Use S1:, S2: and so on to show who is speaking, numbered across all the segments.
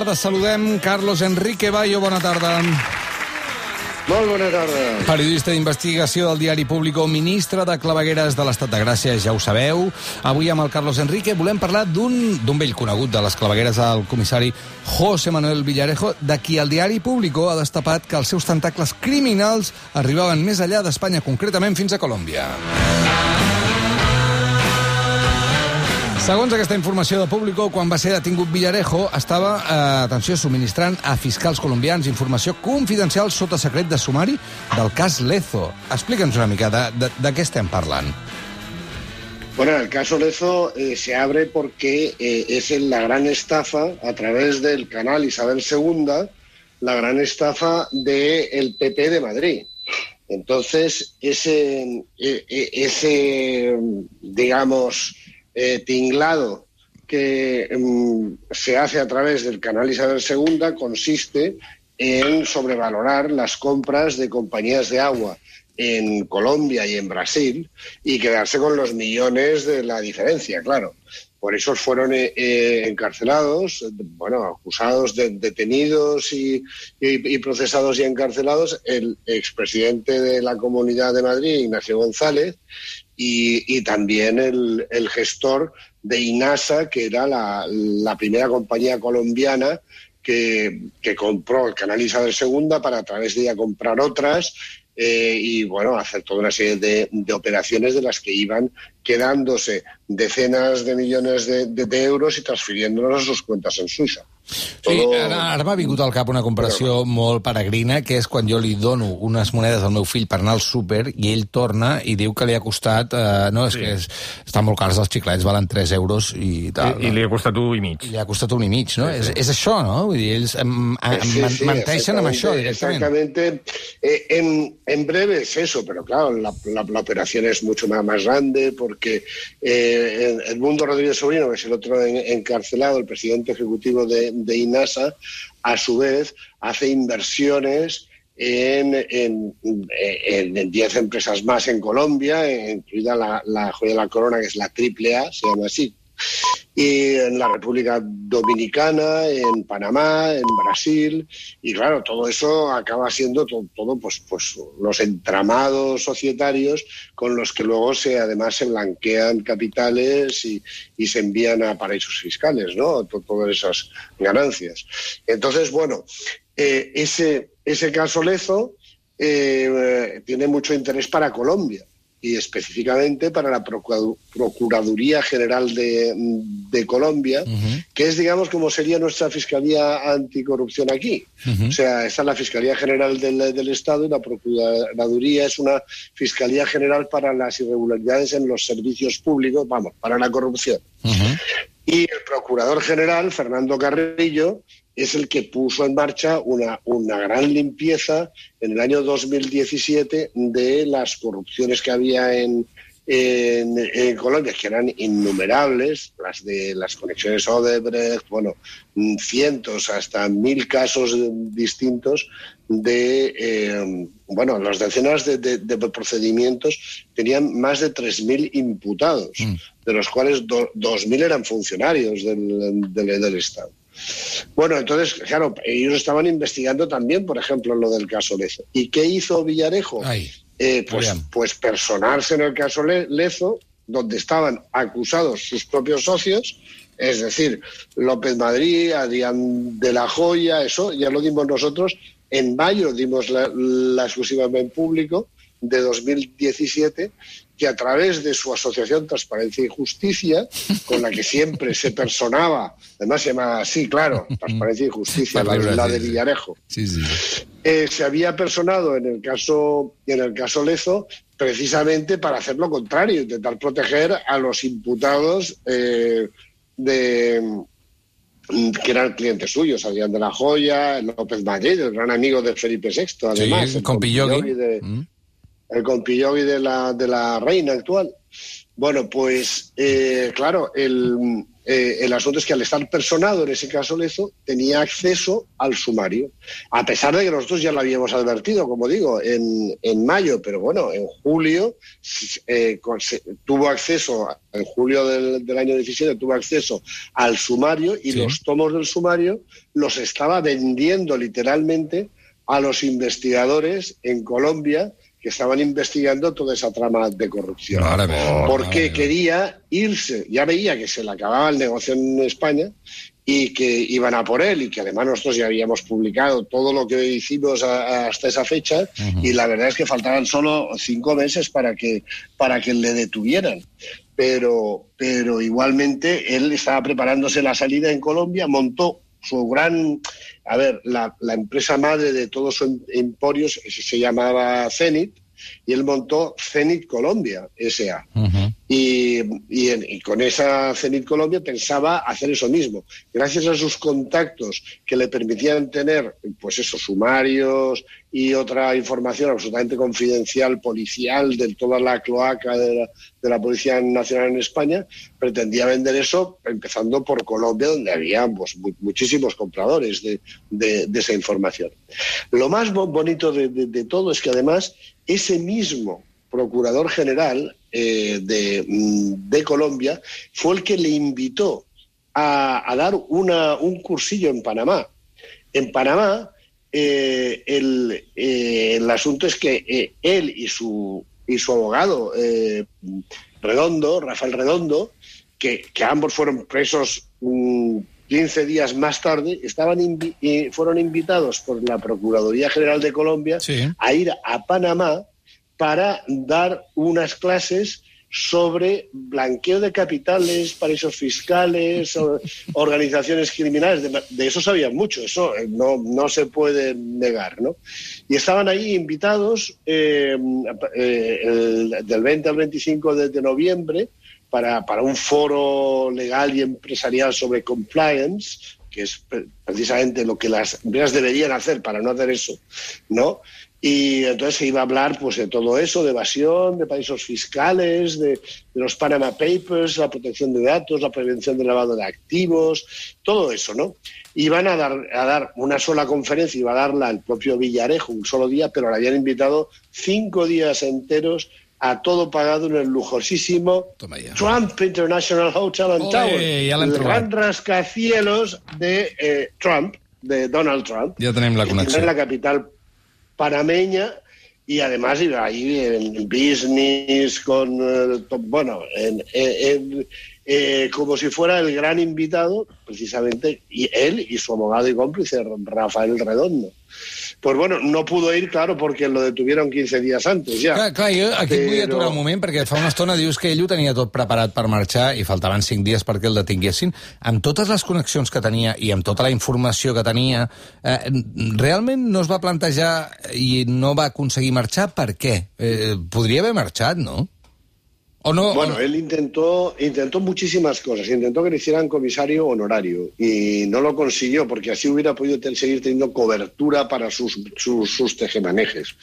S1: tarda. Saludem Carlos Enrique Bayo. Bona tarda.
S2: Molt bona tarda.
S1: Periodista d'investigació del diari Público, ministre de Clavegueres de l'Estat de Gràcia, ja ho sabeu. Avui amb el Carlos Enrique volem parlar d'un vell conegut de les clavegueres, el comissari José Manuel Villarejo, de qui el diari Público ha destapat que els seus tentacles criminals arribaven més allà d'Espanya, concretament fins a Colòmbia. Segons aquesta informació de Público, quan va ser detingut Villarejo, estava, eh, atenció, subministrant a fiscals colombians informació confidencial sota secret de sumari del cas Lezo. Explica'ns una mica de, de, de què estem parlant.
S2: Bueno, el caso Lezo eh, se abre porque eh, es la gran estafa a través del canal Isabel II, la gran estafa del de PP de Madrid. Entonces, ese, eh, eh, ese digamos, eh, tinglado que mm, se hace a través del canal Isabel II consiste en sobrevalorar las compras de compañías de agua en Colombia y en Brasil y quedarse con los millones de la diferencia, claro. Por eso fueron eh, eh, encarcelados, bueno, acusados, de, detenidos y, y, y, procesados y encarcelados el expresidente de la Comunidad de Madrid, Ignacio González, y, también el, gestor de INASA, que era la, primera compañía colombiana que, que, compró el canal Isabel II para a través de ella comprar otras eh, y bueno, hacer toda una serie de, operaciones de las que iban quedándose decenas de millones de, de, de euros i transfiriéndolos a sus cuentas en Suïssa.
S1: Sí, ara, ara m'ha vingut al cap una comparació Però... molt peregrina, que és quan jo li dono unes monedes al meu fill per anar al súper i ell torna i diu que li ha costat... Eh, no, és sí. que és, estan molt cars els xiclets, valen 3 euros i tal.
S3: I, no? i li ha costat un i mig.
S1: I li ha costat un i mig, no? Sí, sí. És, és això, no? Vull dir, ells em, em, sí, sí, menteixen amb això directament.
S2: Exactamente. Eh, en, en breve es eso, pero claro, la, la, la operación es mucho más, más grande porque eh, Edmundo Rodríguez Sobrino, que es el otro encarcelado, el presidente ejecutivo de, INASA, a su vez hace inversiones en, en, en, 10 empresas más en Colombia, incluida la, la joya de la corona, que es la AAA, se llama así, y en la República Dominicana, en Panamá, en Brasil, y claro, todo eso acaba siendo todo, todo pues, pues los entramados societarios con los que luego se además se blanquean capitales y, y se envían a paraísos fiscales, ¿no? Todas esas ganancias. Entonces, bueno, eh, ese, ese caso Lezo eh, tiene mucho interés para Colombia y específicamente para la Procuraduría General de, de Colombia, uh -huh. que es, digamos, como sería nuestra Fiscalía Anticorrupción aquí. Uh -huh. O sea, está la Fiscalía General del, del, Estado y la Procuraduría es una Fiscalía General para las irregularidades en los servicios públicos, vamos, para la corrupción. Uh -huh. Y el Procurador General, Fernando Carrillo, es el que puso en marcha una, una, gran limpieza en el año 2017 de las corrupciones que había en, en, en, Colombia, que eran innumerables, las de las conexiones Odebrecht, bueno, cientos, hasta mil casos distintos de, eh, bueno, las decenas de, de, de, procedimientos tenían más de 3.000 imputados, mm. de los cuales 2.000 eran funcionarios del, del, del Estado. Bueno, entonces, claro, ellos estaban investigando también, por ejemplo, lo del caso Lezo. ¿Y qué hizo Villarejo? Eh, pues, pues personarse en el caso Lezo, donde estaban acusados sus propios socios, es decir, López Madrid, Adrián de la Joya, eso ya lo dimos nosotros. En mayo dimos la, la exclusiva en público de 2017 que a través de su asociación Transparencia y Justicia, con la que siempre se personaba, además se llama así, claro, Transparencia y Justicia, la, la, de Villarejo,
S1: sí, sí.
S2: Eh, se había personado en el caso en el caso Lezo precisamente para hacer lo contrario, intentar proteger a los imputados eh, de que eran clientes suyos, Adrián de la Joya, López Madrid, el gran amigo de Felipe VI, además.
S1: Sí, con Pillogui. De, mm
S2: el compillón de la, de la reina actual. Bueno, pues eh, claro, el, eh, el asunto es que al estar personado, en ese caso Lezo, tenía acceso al sumario, a pesar de que nosotros ya lo habíamos advertido, como digo, en, en mayo, pero bueno, en julio eh, tuvo acceso, en julio del, del, año 17 tuvo acceso al sumario y sí. los tomos del sumario los estaba vendiendo literalmente a los investigadores en Colombia que estaban investigando toda esa trama de corrupción.
S1: Claro,
S2: porque
S1: claro.
S2: quería irse, ya veía que se le acababa el negocio en España y que iban a por él y que además nosotros ya habíamos publicado todo lo que hicimos a, a hasta esa fecha uh -huh. y la verdad es que faltaban solo cinco meses para que, para que le detuvieran. Pero, pero igualmente él estaba preparándose la salida en Colombia, montó su gran, a ver, la, empresa madre de todos sus emporios se llamaba Zenit y él montó Zenit Colombia S.A. y, y, y, con esa Zenit Colombia pensaba hacer eso mismo. Gracias a sus contactos que le permitían tener, pues esos sumarios y otra información absolutamente confidencial, policial, de toda la cloaca de la, de la Policía Nacional en España, pretendía vender eso empezando por Colombia, donde había pues, muchísimos compradores de, de, de, esa información. Lo más bonito de todo es que además ese mismo procurador general eh, de, de, Colombia fue el que le invitó a, a dar una, un cursillo en Panamá. En Panamá, eh, el, eh, el, asunto es que eh, él y su, y su abogado Redondo, Rafael Redondo, que, que ambos fueron presos um, 15 días más tarde, estaban invi fueron invitados por la Procuraduría General de Colombia sí. a ir a Panamá para dar unas clases sobre blanqueo de capitales, paraísos fiscales, organizaciones criminales. De, de, eso sabían mucho, eso no, no se puede negar. ¿no? Y estaban ahí invitados eh, eh, el, del 20 al 25 de, de noviembre para, para, un foro legal y empresarial sobre compliance, que es precisamente lo que las empresas deberían hacer para no hacer eso, ¿no? Y entonces se iba a hablar pues, de todo eso, de evasión, de paraísos fiscales, de, de, los Panama Papers, la protección de datos, la prevención del lavado de activos, todo eso, ¿no? Iban a dar, a dar una sola conferencia, iba a darla el propio Villarejo un solo día, pero le habían invitado cinco días enteros a todo pagado en el lujosísimo Trump International Hotel and Tower, el gran rascacielos de eh, Trump, de Donald Trump.
S1: Ja tenim la connexió.
S2: En la capital panameña y además iba ahí en business con eh, bueno en, en, eh, como si fuera el gran invitado precisamente y él y su abogado y cómplice Rafael Redondo pues bueno, no pudo ir, claro, perquè lo detuvieron 15 dies antes, ja.
S1: Clar, clar jo aquí Però... vull aturar un moment, perquè fa una estona dius que ell ho tenia tot preparat per marxar i faltaven 5 dies perquè el detinguessin. Amb totes les connexions que tenia i amb tota la informació que tenia, eh, realment no es va plantejar i no va aconseguir marxar? Per què? Eh, podria haver marxat, no?
S2: ¿O no, bueno, él intentó, intentó muchísimas cosas. Intentó que le hicieran comisario honorario y no lo consiguió porque así hubiera podido seguir teniendo cobertura para sus, sus, sus tejemanejes.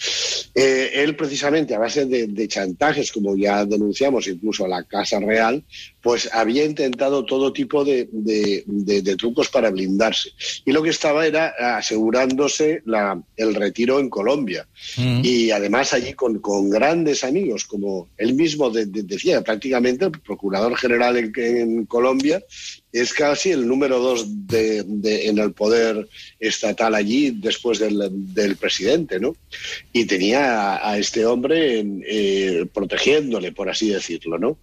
S2: Eh, él precisamente a base de, chantajes, como ya denunciamos incluso a la Casa Real, pues había intentado todo tipo de, de, de trucos para blindarse. Y lo que estaba era asegurándose la, el retiro en Colombia. Mm. Y además allí con, con, grandes amigos, como él mismo de, decía, prácticamente el procurador general en, en, Colombia es casi el número dos de, de, en el poder estatal allí después del, del presidente, ¿no? Y tenía a, a este hombre eh, protegiéndole, por así decirlo, ¿no?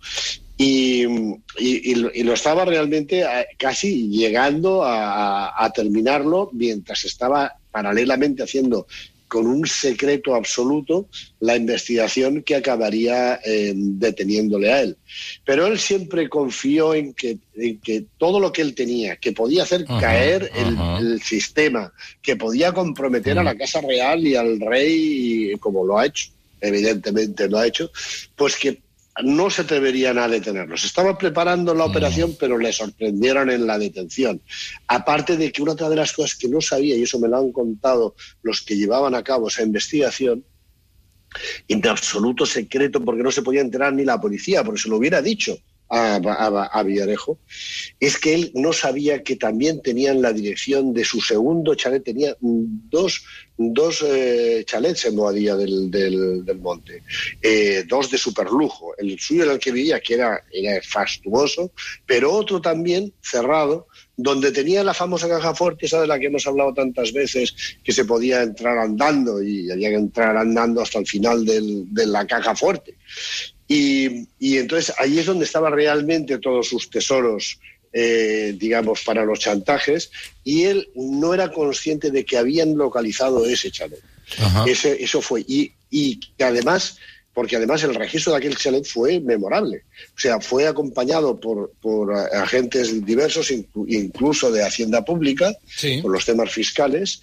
S2: Y, y, y, lo estaba realmente casi llegando a, a, terminarlo mientras estaba paralelamente haciendo con un secreto absoluto la investigación que acabaría eh, deteniéndole a él. Pero él siempre confió en que, en que, todo lo que él tenía, que podía hacer caer el, sistema, que podía comprometer a la Casa Real y al rey, como lo ha hecho, evidentemente lo ha hecho, pues que no se atreverían a detenerlos. Estaban preparando la operación, mm. pero le sorprendieron en la detención. Aparte de que una de las cosas que no sabía, y eso me lo han contado los que llevaban a cabo esa investigación, en absoluto secreto porque no se podía enterar ni la policía, porque se lo hubiera dicho a, Villarejo, es que él no sabía que también tenían la dirección de su segundo chalet, tenía dos, dos eh, chalets en Boadilla del, del, Monte, eh, dos de superlujo, el suyo en el que vivía, que era, era fastuoso, pero otro también cerrado, donde tenía la famosa caja fuerte, esa de la que hemos hablado tantas veces, que se podía entrar andando y había que entrar andando hasta el final de la caja fuerte. Y, y, entonces ahí es donde estaban realmente todos sus tesoros, eh, digamos, para los chantajes, y él no era consciente de que habían localizado ese chalet. Ese, eso fue. Y, y además porque además el registro de aquel chalet fue memorable. O sea, fue acompañado por, por agentes diversos, incluso de Hacienda Pública, por los temas fiscales,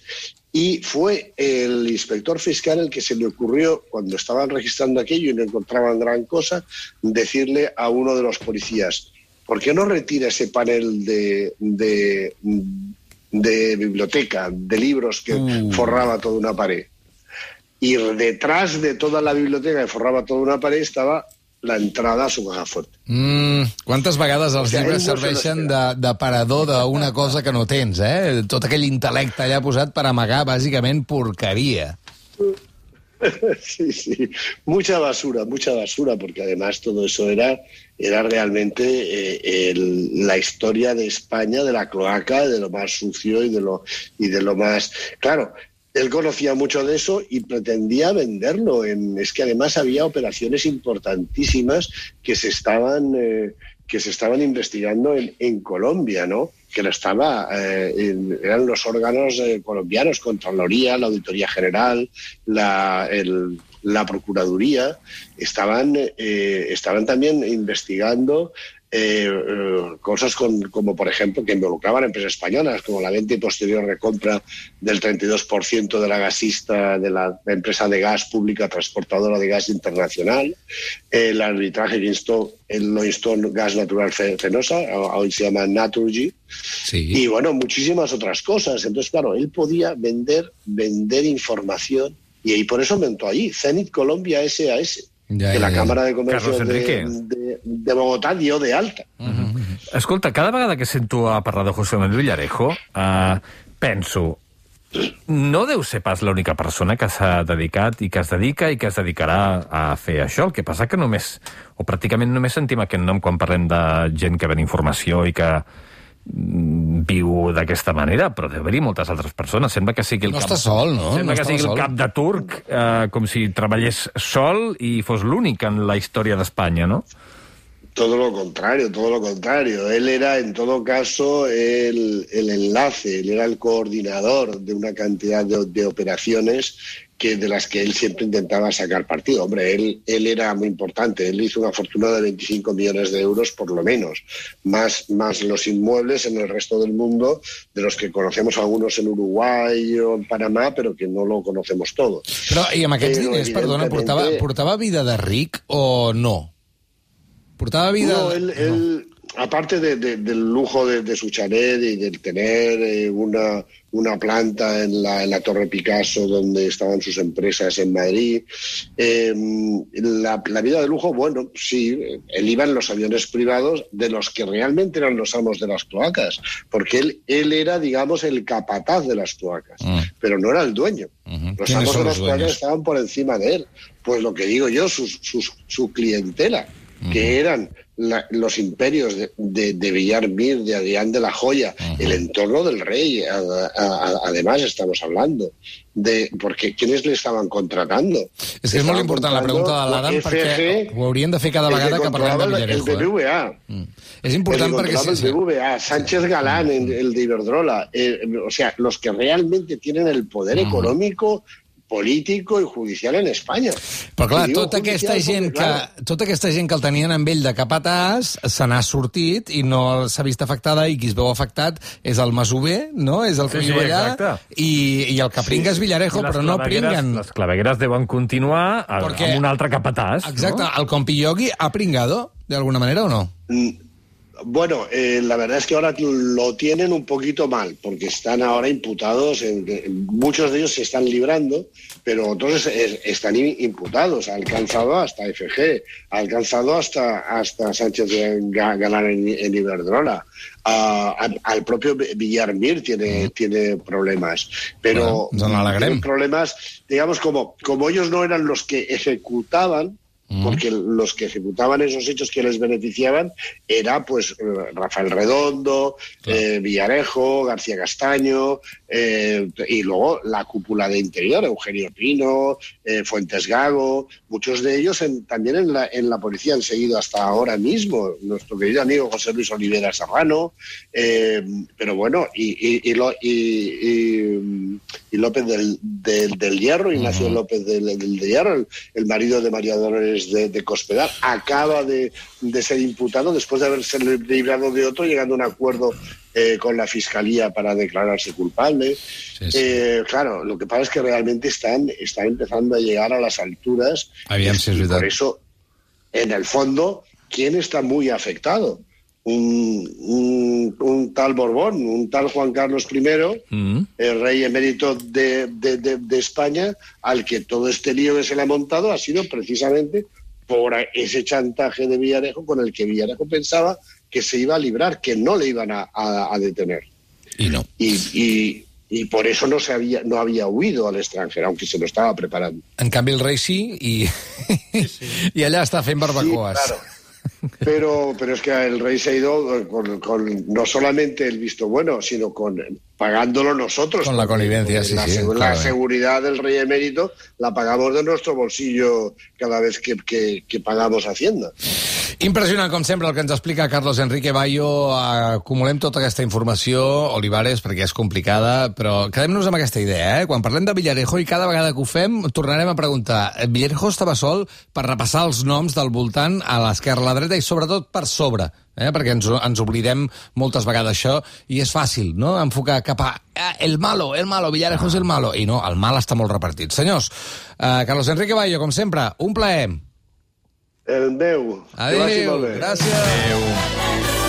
S2: y fue el inspector fiscal el que se le ocurrió, cuando estaban registrando aquello y no encontraban gran cosa, decirle a uno de los policías, ¿por qué no retira ese panel de, de, biblioteca, de libros que mm. forraba toda una pared? y detrás de toda la biblioteca que forrava tota una paret estava la entrada a su caja fuerte.
S1: Mm, quantes vegades els o sigui, llibres serveixen d'aparador d'una cosa que no tens, eh? Tot aquell intel·lecte allà posat per amagar, bàsicament, porqueria.
S2: Sí, sí, mucha basura, mucha basura, porque además todo eso era, era realmente eh, el, la historia de España, de la cloaca, de lo más sucio y de lo, y de lo más... Claro, él conocía mucho de eso y pretendía venderlo. En, es que además había operaciones importantísimas que se estaban, eh, que se estaban investigando en, en, Colombia, ¿no? Que estaba, eh, en, eran los órganos eh, colombianos, Contraloría, la Auditoría General, la, el, la Procuraduría, estaban, eh, estaban también investigando eh, eh, cosas con, como, por ejemplo, que involucraban empresas españolas, como la venta y posterior recompra del 32% de la gasista de la empresa de gas pública transportadora de gas internacional, el arbitraje que instó, el no instó gas natural fenosa, hoy se llama Naturgy, y bueno, muchísimas otras cosas. Entonces, claro, él podía vender, vender información y, y por eso aumentó allí, Zenit Colombia SAS ja, que la ja, Càmera de Comerç de, de, de Bogotà dio de alta. Uh
S3: -huh. Escolta, cada vegada que sento a parlar de José Manuel Villarejo, uh, penso, no deu ser pas l'única persona que s'ha dedicat i que es dedica i que es dedicarà a fer això. El que passa que només, o pràcticament només sentim aquest nom quan parlem de gent que ven informació i que viu d'aquesta manera, però deu haver-hi moltes altres persones. Sembla que sigui el
S1: no
S3: cap...
S1: està sol, no?
S3: Sembla
S1: no
S3: que sigui
S1: sol.
S3: el cap de turc, eh, com si treballés sol i fos l'únic en la història d'Espanya, no?
S2: Todo lo contrario, todo lo contrario. Él era, en todo caso, el, el enlace, él era el coordinador de una cantidad de, de operaciones que de las que él siempre intentaba sacar partido. Hombre, él, él era muy importante, él hizo una fortuna de 25 millones de euros por lo menos, más, más los inmuebles en el resto del mundo, de los que conocemos algunos en Uruguay o en Panamà, pero que no lo conocemos todos.
S1: Però, i amb aquests perdona, portava, portava vida de ric o no? Portava vida...
S2: No, él aparte de, de, del lujo de, de, su chalet y del tener eh, una, una planta en la, en la, Torre Picasso donde estaban sus empresas en Madrid, eh, la, la, vida de lujo, bueno, sí, él iba en los aviones privados de los que realmente eran los amos de las cloacas, porque él, él era, digamos, el capataz de las cloacas, mm. pero no era el dueño. Uh -huh. Los amos de las cloacas estaban por encima de él. Pues lo que digo yo, sus, sus, su clientela, uh -huh. que eran la, los imperios de, de, de, Villarmir, de Adrián de la Joya, uh -huh. el entorno del rey, a, a, además estamos hablando, de porque ¿quiénes le estaban contratando?
S1: És que és molt important la pregunta de l'Adam perquè ho haurien de fer cada vegada que, que parlem de Villarejo.
S2: El BBVA.
S1: Eh? Mm. És important perquè...
S2: Sí, sí. El BBVA, Sánchez Galán, el de Iberdrola, eh, o sea, los que realmente tienen el poder uh -huh. económico político i judicial en Espanya.
S1: Però clar, tota aquesta, gent que, clar... tota aquesta gent que el tenien amb ell de capatàs se n'ha sortit i no s'ha vist afectada i qui es veu afectat és el Masové, no? És el que sí, viu allà sí, i, i el que pringa sí. és Villarejo, però no pringuen...
S3: Les clavegueres deuen continuar a, Perquè, amb un altre capatàs.
S1: Exacte,
S3: no?
S1: el Compillogui ha pringado, de alguna manera, o no?
S2: Mm Bueno, eh, la verdad es que ahora lo tienen un poquito mal, porque están ahora imputados, en, en, muchos de ellos se están librando, pero otros es, están imputados. Ha alcanzado hasta FG, ha alcanzado hasta, hasta Sánchez Galán en, en Iberdrola. Uh, al propio Villarmir tiene, tiene problemas, pero
S1: bueno,
S2: problemas, digamos, como, como ellos no eran los que ejecutaban, porque los que ejecutaban esos hechos que les beneficiaban era pues Rafael Redondo, claro. eh, Villarejo, García Castaño eh, y luego la cúpula de interior, Eugenio Pino, eh, Fuentes Gago, muchos de ellos en, también en la, en la policía han seguido hasta ahora mismo, nuestro querido amigo José Luis Olivera Serrano, eh, pero bueno, y, y, y, lo, y López del, del, del, Hierro, Ignacio uh -huh. López del, del, Hierro, el, el marido de María Dolores de, de Cospedal, acaba de, de, ser imputado después de haberse librado de otro, llegando a un acuerdo eh, con la fiscalía para declararse culpable. Sí, sí. Eh, claro, lo que pasa es que realmente están, están empezando a llegar a las alturas.
S1: Habían y,
S2: y por eso, en el fondo, ¿quién está muy afectado? Un, un, un, tal Borbón, un tal Juan Carlos I, mm. el rey emérito de, de, de, de, España, al que todo este lío que se le ha montado ha sido precisamente por ese chantaje de Villarejo con el que Villarejo pensaba que se iba a librar, que no le iban a, a, a detener.
S1: Y no.
S2: Y, y, y, por eso no, se había, no había huido al extranjero, aunque se lo estaba preparando.
S1: En canvi, el rei sí, sí. i allà està fent barbacoas.
S2: Sí, claro. Pero, pero es que el rey se ha ido con, con, no solamente el visto bueno, sino con pagándolo nosotros.
S1: Con la connivencia, sí,
S2: la,
S1: sí.
S2: La
S1: claro.
S2: seguridad del rey emérito la pagamos de nuestro bolsillo cada vez que, que, que pagamos Hacienda.
S1: Impressionant, com sempre, el que ens explica Carlos Enrique Bayo. Acumulem tota aquesta informació, Olivares, perquè és complicada, però quedem-nos amb aquesta idea, eh? Quan parlem de Villarejo i cada vegada que ho fem, tornarem a preguntar Villarejo estava sol per repassar els noms del voltant a l'esquerra, a la dreta i sobretot per sobre, eh? perquè ens, ens oblidem moltes vegades això i és fàcil, no?, enfocar cap a eh, el malo, el malo, Villarejo és el malo, i no, el mal està molt repartit. Senyors, eh, Carlos Enrique Bayo, com sempre, un plaer.
S2: El meu.
S1: Adéu, gràcies.
S3: Adéu.